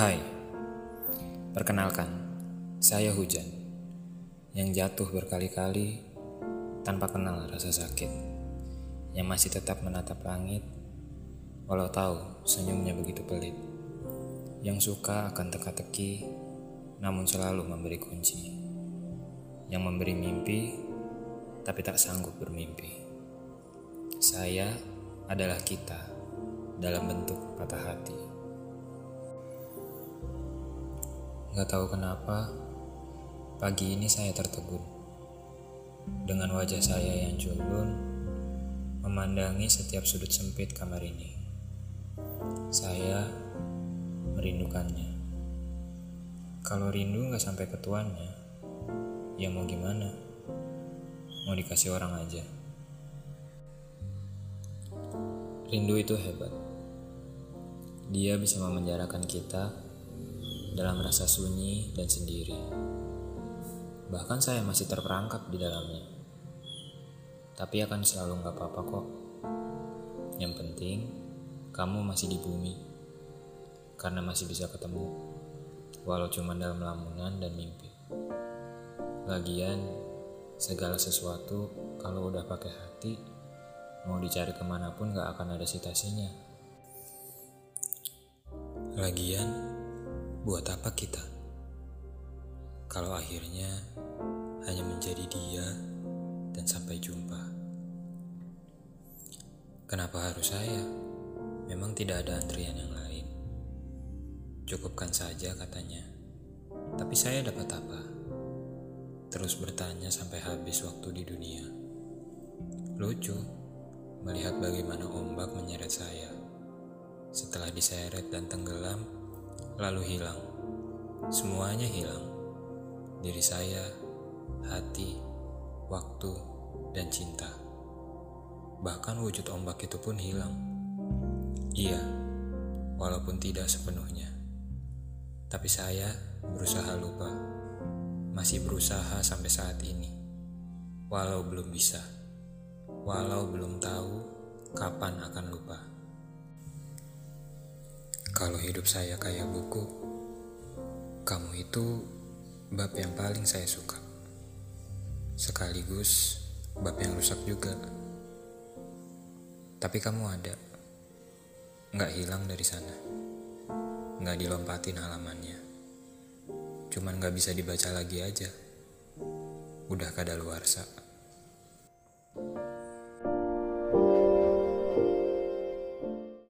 Hai, perkenalkan, saya Hujan yang jatuh berkali-kali tanpa kenal rasa sakit, yang masih tetap menatap langit walau tahu senyumnya begitu pelit, yang suka akan teka-teki namun selalu memberi kunci, yang memberi mimpi tapi tak sanggup bermimpi. Saya adalah kita dalam bentuk patah hati. Gak tahu kenapa, pagi ini saya tertegun. Dengan wajah saya yang culun, memandangi setiap sudut sempit kamar ini. Saya merindukannya. Kalau rindu gak sampai ke tuannya, ya mau gimana? Mau dikasih orang aja. Rindu itu hebat. Dia bisa memenjarakan kita dalam rasa sunyi dan sendiri. Bahkan saya masih terperangkap di dalamnya. Tapi akan selalu nggak apa-apa kok. Yang penting, kamu masih di bumi. Karena masih bisa ketemu. Walau cuma dalam lamunan dan mimpi. Lagian, segala sesuatu kalau udah pakai hati, mau dicari ke mana pun gak akan ada sitasinya. Lagian, buat apa kita? Kalau akhirnya hanya menjadi dia dan sampai jumpa. Kenapa harus saya? Memang tidak ada antrian yang lain. Cukupkan saja katanya. Tapi saya dapat apa? Terus bertanya sampai habis waktu di dunia. Lucu melihat bagaimana ombak menyeret saya. Setelah diseret dan tenggelam, lalu hilang. Semuanya hilang. Diri saya, hati, waktu, dan cinta. Bahkan wujud ombak itu pun hilang. Iya, walaupun tidak sepenuhnya. Tapi saya berusaha lupa. Masih berusaha sampai saat ini. Walau belum bisa. Walau belum tahu kapan akan lupa. Kalau hidup saya kayak buku, kamu itu bab yang paling saya suka. Sekaligus bab yang rusak juga. Tapi kamu ada. Nggak hilang dari sana. Nggak dilompatin halamannya. Cuman nggak bisa dibaca lagi aja. Udah kadaluarsa.